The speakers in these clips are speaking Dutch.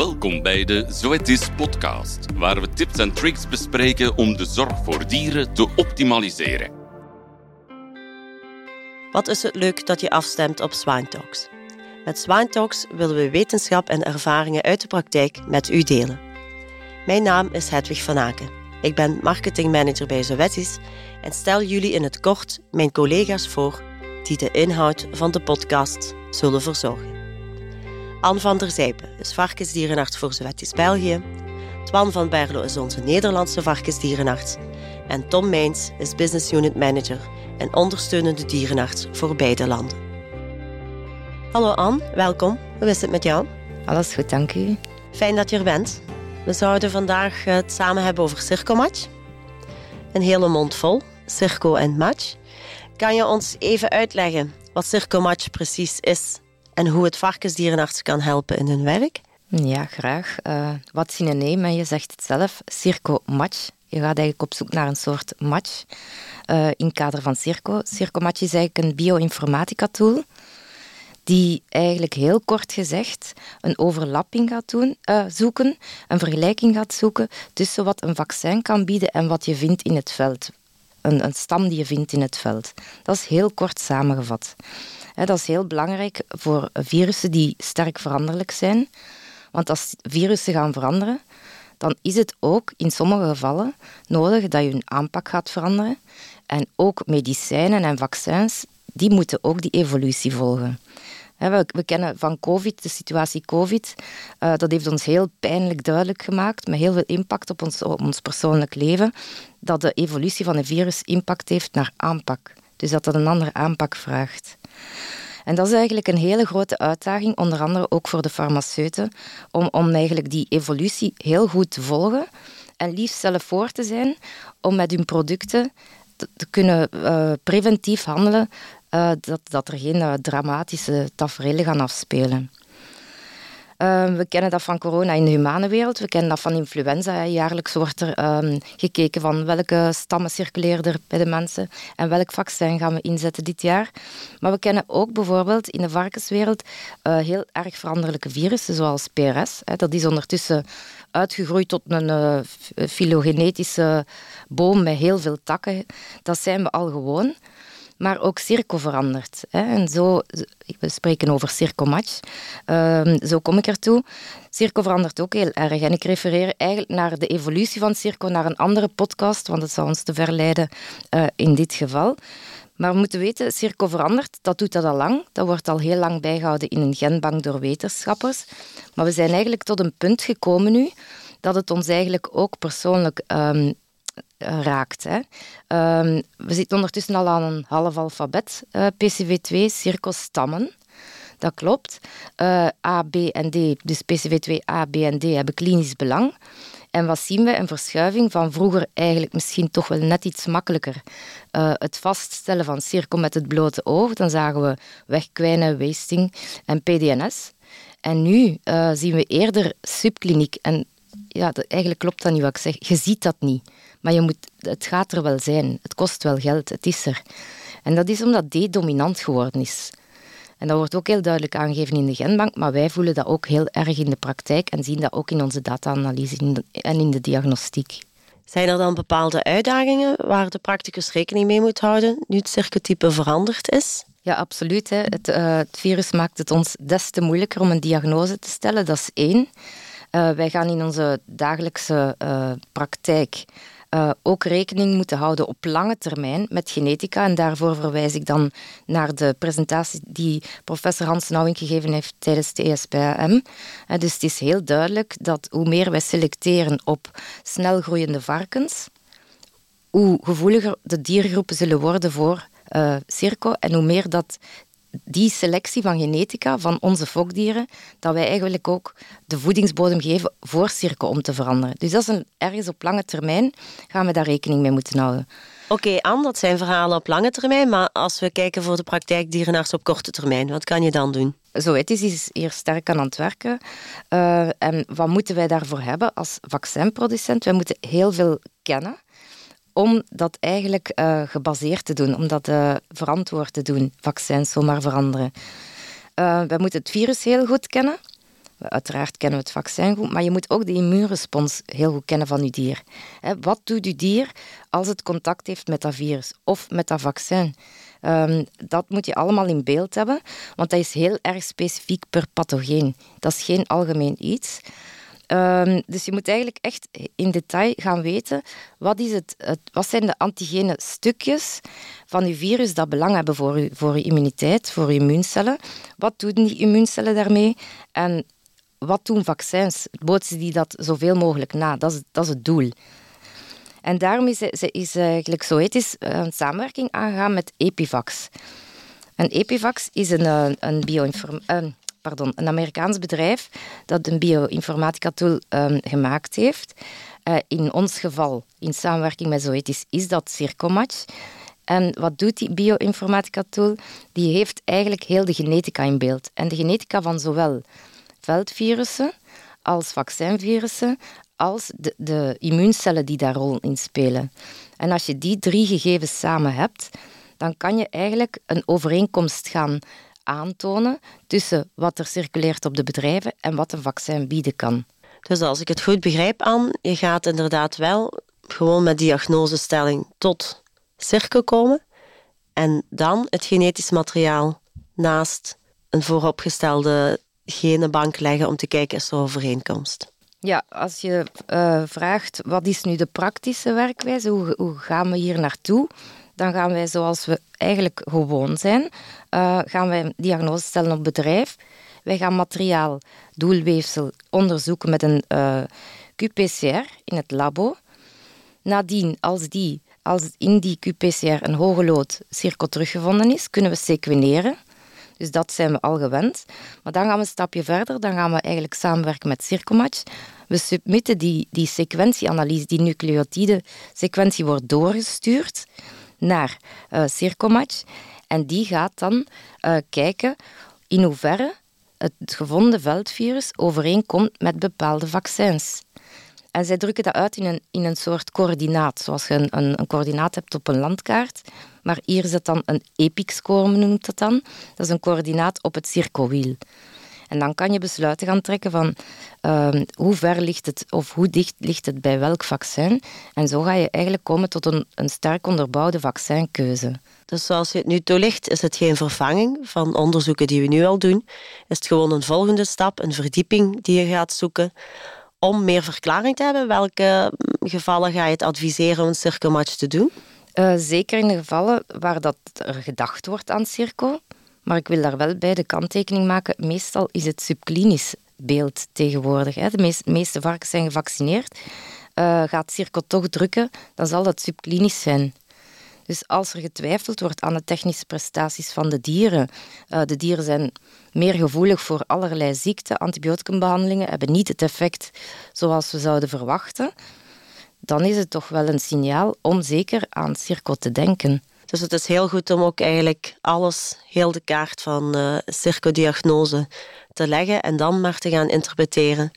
Welkom bij de Zoetis podcast, waar we tips en tricks bespreken om de zorg voor dieren te optimaliseren. Wat is het leuk dat je afstemt op Swine Talks. Met Swine Talks willen we wetenschap en ervaringen uit de praktijk met u delen. Mijn naam is Hedwig van Aken. Ik ben marketingmanager bij Zoetis en stel jullie in het kort mijn collega's voor die de inhoud van de podcast zullen verzorgen. Anne van der Zijpen is varkensdierenarts voor Zoetis België. Twan van Berlo is onze Nederlandse varkensdierenarts. En Tom Meins is business unit manager en ondersteunende dierenarts voor beide landen. Hallo Anne, welkom. Hoe is het met jou? Alles goed, dank u. Fijn dat je er bent. We zouden vandaag het samen hebben over circomatch. Een hele mond vol, circo en match. Kan je ons even uitleggen wat circomatch precies is en hoe het varkensdierenarts kan helpen in hun werk? Ja, graag. Uh, wat synoniem, en je zegt het zelf, circo-match. Je gaat eigenlijk op zoek naar een soort match uh, in het kader van Circo. Circo-match is eigenlijk een bioinformatica-tool die eigenlijk heel kort gezegd een overlapping gaat doen, uh, zoeken, een vergelijking gaat zoeken tussen wat een vaccin kan bieden en wat je vindt in het veld. Een, een stam die je vindt in het veld. Dat is heel kort samengevat. Dat is heel belangrijk voor virussen die sterk veranderlijk zijn. Want als virussen gaan veranderen, dan is het ook in sommige gevallen nodig dat je een aanpak gaat veranderen. En ook medicijnen en vaccins, die moeten ook die evolutie volgen. We, kennen van COVID, de situatie COVID. Uh, dat heeft ons heel pijnlijk duidelijk gemaakt, met heel veel impact op ons, op ons persoonlijk leven, dat de evolutie van een virus impact heeft naar aanpak. Dus dat dat een andere aanpak vraagt. En dat is eigenlijk een hele grote uitdaging, onder andere ook voor de farmaceuten, om, om eigenlijk die evolutie heel goed te volgen en liefst zelf voor te zijn om met hun producten te, kunnen uh, preventief handelen, uh, dat, dat er geen uh, dramatische tafereelen gaan afspelen. Uh, we kennen dat van corona in de humane wereld, we kennen dat van influenza. Jaarlijks wordt er um, gekeken van welke stammen circuleren er bij de mensen en welk vaccin gaan we inzetten dit jaar. Maar we kennen ook bijvoorbeeld in de varkenswereld uh, heel erg veranderlijke virussen, zoals PRS. Hè. Dat is ondertussen uitgegroeid tot een uh, filogenetische boom met heel veel takken. Dat zijn we al gewoon maar ook Circo verandert. Hè. En zo, we spreken over Circo-match, um, zo kom ik ertoe. Circo verandert ook heel erg. En ik refereer eigenlijk naar de evolutie van Circo, naar een andere podcast, want het zou ons te verleiden uh, in dit geval. Maar we moeten weten, Circo verandert, dat doet dat al lang. Dat wordt al heel lang bijgehouden in een genbank door wetenschappers. Maar we zijn eigenlijk tot een punt gekomen nu dat het ons eigenlijk ook persoonlijk um, eh, raakt. Hè. Um, we zitten ondertussen al aan een half alfabet. Eh, PCV2, cirkelstammen. Dat klopt. Uh, A, B en D, dus PCV2, A, B en D hebben klinisch belang. En wat zien we? Een verschuiving van vroeger eigenlijk misschien toch wel net iets makkelijker. Het vaststellen van cirkel met het blote oog. Dan zagen we wegkwijnen, wasting en PDNS. En nu zien we eerder subkliniek. En ja, dat, eigenlijk klopt dat niet wat ik zeg. Je ziet dat niet. Maar je moet, het gaat er wel zijn. Het kost wel geld. Het is er. En dat is omdat D dominant geworden is. En dat wordt ook heel duidelijk aangegeven in de genbank, maar wij voelen dat ook heel erg in de praktijk en zien dat ook in onze data-analyse en in de diagnostiek. Zijn er dan bepaalde uitdagingen waar de practicus rekening mee moet houden nu het circuitype veranderd is? Ja, absoluut. Hè. Het, uh, het virus maakt het ons des te moeilijker om een diagnose te stellen. Dat is één. Uh, wij gaan in onze dagelijkse uh, praktijk uh, ook rekening moeten houden op lange termijn met genetica. En daarvoor verwijs ik dan naar de presentatie die professor Hans Nauwing gegeven heeft tijdens de ESPM. Uh, dus het is heel duidelijk dat hoe meer wij selecteren op snel groeiende varkens, hoe gevoeliger de diergroepen zullen worden voor uh, circo en hoe meer dat die selectie van genetica van onze fokdieren, dat wij eigenlijk ook de voedingsbodem geven voor circo om te veranderen. Dus dat is een, ergens op lange termijn gaan we daar rekening mee moeten houden. Oké, okay, Anne, dat zijn verhalen op lange termijn, maar als we kijken voor de praktijk dierenarts op korte termijn, wat kan je dan doen? Zo, het is, is hier sterk aan het werken. Uh, en wat moeten wij daarvoor hebben als vaccinproducent? Wij moeten heel veel kennen om dat eigenlijk uh, gebaseerd te doen, om dat uh, verantwoord te doen, vaccins zomaar veranderen. Uh, we moeten het virus heel goed kennen, Uiteraard kennen we het vaccin goed, maar je moet ook de immuunrespons heel goed kennen van je dier. Wat doet je dier als het contact heeft met dat virus of met dat vaccin? Ehm, dat moet je allemaal in beeld hebben, want dat is heel erg specifiek per pathogeen. Dat is geen algemeen iets. Um, dus je moet eigenlijk echt in detail gaan weten wat, is het, wat zijn de antigene stukjes van je virus dat belang hebben voor je, voor immuniteit, voor je immuuncellen. Wat doen die immuuncellen daarmee? En wat doen vaccins? Bootsen die dat zoveel mogelijk na? Dat is, dat is het doel. En daarom is, is eigenlijk Zoetis een samenwerking aangegaan met Epivax. En Epivax is een, eh, een pardon, een Amerikaans bedrijf dat een bioinformatica-tool um, gemaakt heeft. Uh, in ons geval, in samenwerking met Zoetis, is dat Circomatch. En wat doet die bioinformatica-tool? Die heeft eigenlijk heel de genetica in beeld. En de genetica van zowel veldvirussen als vaccinvirussen, als de, de immuuncellen die daar rol in spelen. En als je die drie gegevens samen hebt, dan kan je eigenlijk een overeenkomst gaan aantonen tussen wat er circuleert op de bedrijven en wat een vaccin bieden kan. Dus als ik het goed begrijp, aan, je gaat inderdaad wel gewoon met diagnosestelling tot cirkel komen en dan het genetisch materiaal naast een vooropgestelde genenbank leggen om te kijken is er overeenkomst. Ja, als je uh, vraagt wat is nu de praktische werkwijze, hoe, hoe gaan we hier naartoe, dan gaan wij zoals we eigenlijk gewoon zijn, uh, gaan wij diagnose stellen op bedrijf. Wij gaan materiaal, doelweefsel onderzoeken met een eh, qPCR in het labo. Nadien, als, die, als in die qPCR een hoge lood cirkel teruggevonden is, kunnen we sequeneren. Dus dat zijn we al gewend. Maar dan gaan we een stapje verder. Dan gaan we eigenlijk samenwerken met Circomatch. We submitten die, die sequentieanalyse, die nucleotide sequentie wordt doorgestuurd naar uh, Circomatch. En die gaat dan uh, kijken in hoeverre het gevonden veldvirus overeenkomt met bepaalde vaccins. En zij drukken dat uit in een, in een soort coördinaat, zoals je een, een, een coördinaat hebt op een landkaart. Maar hier het dan een epic-score, noemt dat dan. Dat is een coördinaat op het cirkelwiel. En dan kan je besluiten gaan trekken van uh, hoe ver ligt het of hoe dicht ligt het bij welk vaccin. En zo ga je eigenlijk komen tot een, een sterk onderbouwde vaccinkeuze. Dus zoals je het nu toelicht, is het geen vervanging van onderzoeken die we nu al doen. Is het gewoon een volgende stap, een verdieping die je gaat zoeken om meer verklaring te hebben. Welke gevallen ga je het adviseren om een cirkelmatch te doen? Uh, zeker in de gevallen waar dat er gedacht wordt aan cirkel. Maar ik wil daar wel bij de kanttekening maken. Meestal is het subklinisch beeld tegenwoordig. Hè. De meeste varkens zijn gevaccineerd. Uh, gaat cirkel toch drukken, dan zal dat subklinisch zijn. Dus als er getwijfeld wordt aan de technische prestaties van de dieren, uh, de dieren zijn meer gevoelig voor allerlei ziekten, antibioticumbehandelingen hebben niet het effect zoals we zouden verwachten, dan is het toch wel een signaal om zeker aan circo te denken. Dus het is heel goed om ook eigenlijk alles, heel de kaart van uh, circodiagnose te leggen en dan maar te gaan interpreteren.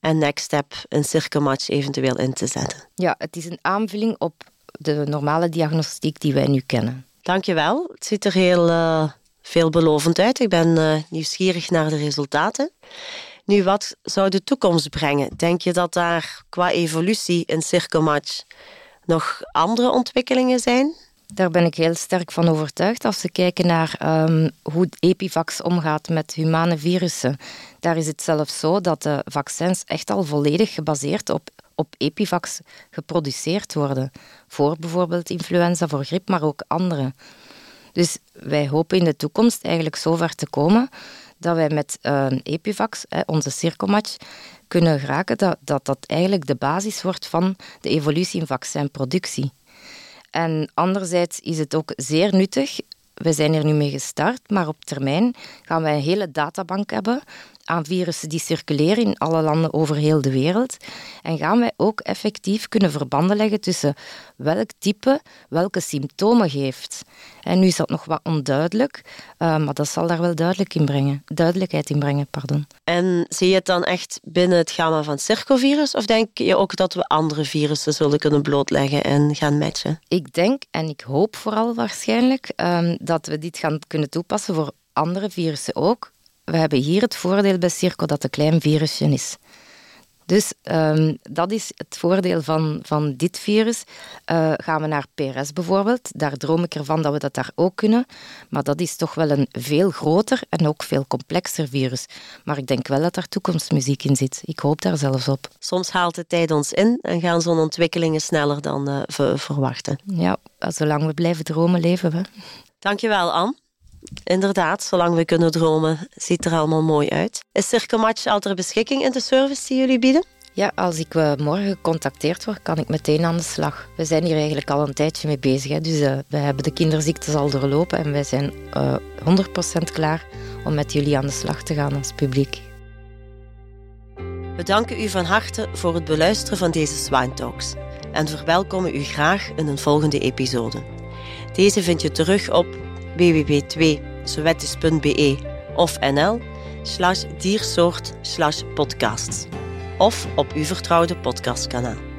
En next step een circomatch eventueel in te zetten. Ja, het is een aanvulling op de normale diagnostiek die wij nu kennen. Dankjewel. Het ziet er heel uh, veelbelovend uit. Ik ben uh, nieuwsgierig naar de resultaten. Nu, wat zou de toekomst brengen? Denk je dat daar qua evolutie in Circomatch nog andere ontwikkelingen zijn? Daar ben ik heel sterk van overtuigd. Als we kijken naar um, hoe Epivax omgaat met humane virussen, daar is het zelfs zo dat de vaccins echt al volledig gebaseerd op, op Epivax geproduceerd worden. Voor bijvoorbeeld influenza, voor griep, maar ook andere. Dus wij hopen in de toekomst eigenlijk zo ver te komen dat wij met uh, Epivax, onze cirkelmatch, kunnen geraken dat, dat dat eigenlijk de basis wordt van de evolutie in vaccinproductie. En anderzijds is het ook zeer nuttig. We zijn er nu mee gestart, maar op termijn gaan wij een hele databank hebben aan virussen die circuleren in alle landen over heel de wereld. En gaan wij ook effectief kunnen verbanden leggen tussen welk type welke symptomen geeft. En nu is dat nog wat onduidelijk, uh, maar dat zal daar wel duidelijk in brengen, duidelijkheid in brengen. Pardon. En zie je het dan echt binnen het gamma van het circovirus? Of denk je ook dat we andere virussen zullen kunnen blootleggen en gaan matchen? Ik denk en ik hoop vooral waarschijnlijk um, dat we dit gaan kunnen toepassen voor andere virussen ook we hebben hier het voordeel bij Circo dat het een klein virusje is. Dus um, dat is het voordeel van, van dit virus. Uh, gaan we naar PRS bijvoorbeeld, daar droom ik ervan dat we dat daar ook kunnen. Maar dat is toch wel een veel groter en ook veel complexer virus. Maar ik denk wel dat daar toekomstmuziek in zit. Ik hoop daar zelfs op. Soms haalt de tijd ons in en gaan zo'n ontwikkelingen sneller dan uh, we verwachten. Ja, zolang we blijven dromen, leven we. Dankjewel, Anne. Inderdaad, zolang we kunnen dromen, ziet er allemaal mooi uit. Is Circomatch al ter beschikking in de service die jullie bieden? Ja, als ik uh, morgen gecontacteerd word, kan ik meteen aan de slag. We zijn hier eigenlijk al een tijdje mee bezig. Hè. Dus uh, we hebben de kinderziektes al doorlopen en wij zijn uh, eh, 100% klaar om met jullie aan de slag te gaan als publiek. We danken u van harte voor het beluisteren van deze Swine Talks en verwelkomen u graag in een volgende episode. Deze vind je terug op www.2sowettis.be of nl slash diersoort slash podcasts of op uw vertrouwde podcastkanaal.